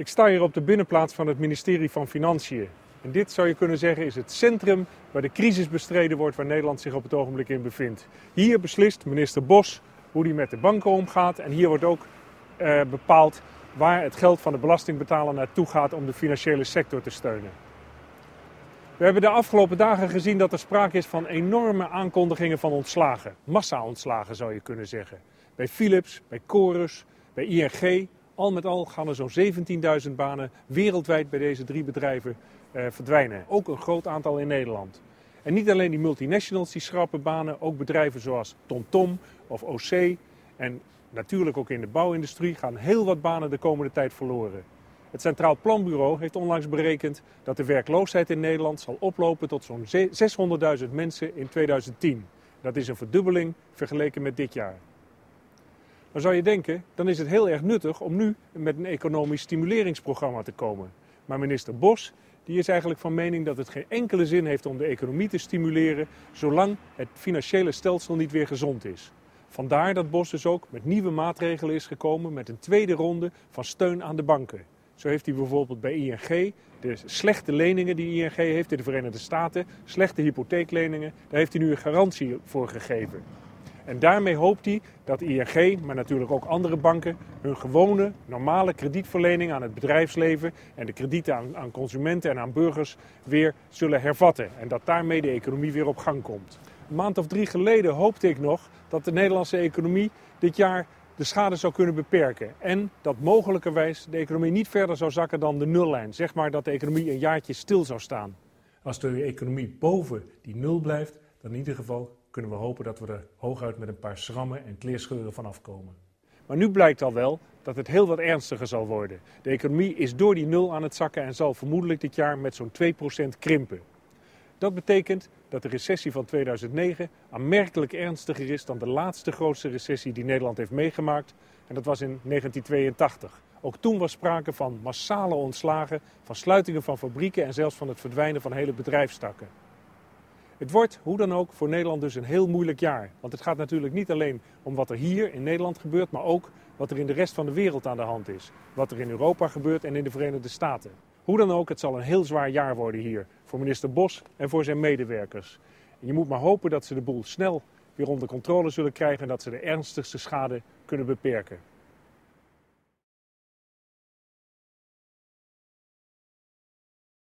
Ik sta hier op de binnenplaats van het ministerie van Financiën. En dit zou je kunnen zeggen is het centrum waar de crisis bestreden wordt waar Nederland zich op het ogenblik in bevindt. Hier beslist minister Bos hoe hij met de banken omgaat en hier wordt ook eh, bepaald waar het geld van de belastingbetaler naartoe gaat om de financiële sector te steunen. We hebben de afgelopen dagen gezien dat er sprake is van enorme aankondigingen van ontslagen. Massa-ontslagen zou je kunnen zeggen. Bij Philips, bij Chorus, bij ING. Al met al gaan er zo'n 17.000 banen wereldwijd bij deze drie bedrijven eh, verdwijnen. Ook een groot aantal in Nederland. En niet alleen die multinationals die schrappen banen, ook bedrijven zoals TomTom of OC. En natuurlijk ook in de bouwindustrie gaan heel wat banen de komende tijd verloren. Het Centraal Planbureau heeft onlangs berekend dat de werkloosheid in Nederland zal oplopen tot zo'n 600.000 mensen in 2010. Dat is een verdubbeling vergeleken met dit jaar. Dan zou je denken, dan is het heel erg nuttig om nu met een economisch stimuleringsprogramma te komen. Maar minister Bos die is eigenlijk van mening dat het geen enkele zin heeft om de economie te stimuleren zolang het financiële stelsel niet weer gezond is. Vandaar dat Bos dus ook met nieuwe maatregelen is gekomen met een tweede ronde van steun aan de banken. Zo heeft hij bijvoorbeeld bij ING de slechte leningen die ING heeft in de Verenigde Staten, slechte hypotheekleningen, daar heeft hij nu een garantie voor gegeven. En daarmee hoopt hij dat ING, maar natuurlijk ook andere banken, hun gewone, normale kredietverlening aan het bedrijfsleven en de kredieten aan, aan consumenten en aan burgers weer zullen hervatten. En dat daarmee de economie weer op gang komt. Een maand of drie geleden hoopte ik nog dat de Nederlandse economie dit jaar de schade zou kunnen beperken. En dat mogelijkerwijs de economie niet verder zou zakken dan de nullijn. Zeg maar dat de economie een jaartje stil zou staan. Als de economie boven die nul blijft, dan in ieder geval kunnen we hopen dat we er hooguit met een paar schrammen en kleerscheuren van afkomen. Maar nu blijkt al wel dat het heel wat ernstiger zal worden. De economie is door die nul aan het zakken en zal vermoedelijk dit jaar met zo'n 2% krimpen. Dat betekent dat de recessie van 2009 aanmerkelijk ernstiger is dan de laatste grootste recessie die Nederland heeft meegemaakt. En dat was in 1982. Ook toen was sprake van massale ontslagen, van sluitingen van fabrieken en zelfs van het verdwijnen van hele bedrijfstakken. Het wordt, hoe dan ook, voor Nederland dus een heel moeilijk jaar. Want het gaat natuurlijk niet alleen om wat er hier in Nederland gebeurt, maar ook wat er in de rest van de wereld aan de hand is. Wat er in Europa gebeurt en in de Verenigde Staten. Hoe dan ook, het zal een heel zwaar jaar worden hier. Voor minister Bos en voor zijn medewerkers. En je moet maar hopen dat ze de boel snel weer onder controle zullen krijgen en dat ze de ernstigste schade kunnen beperken.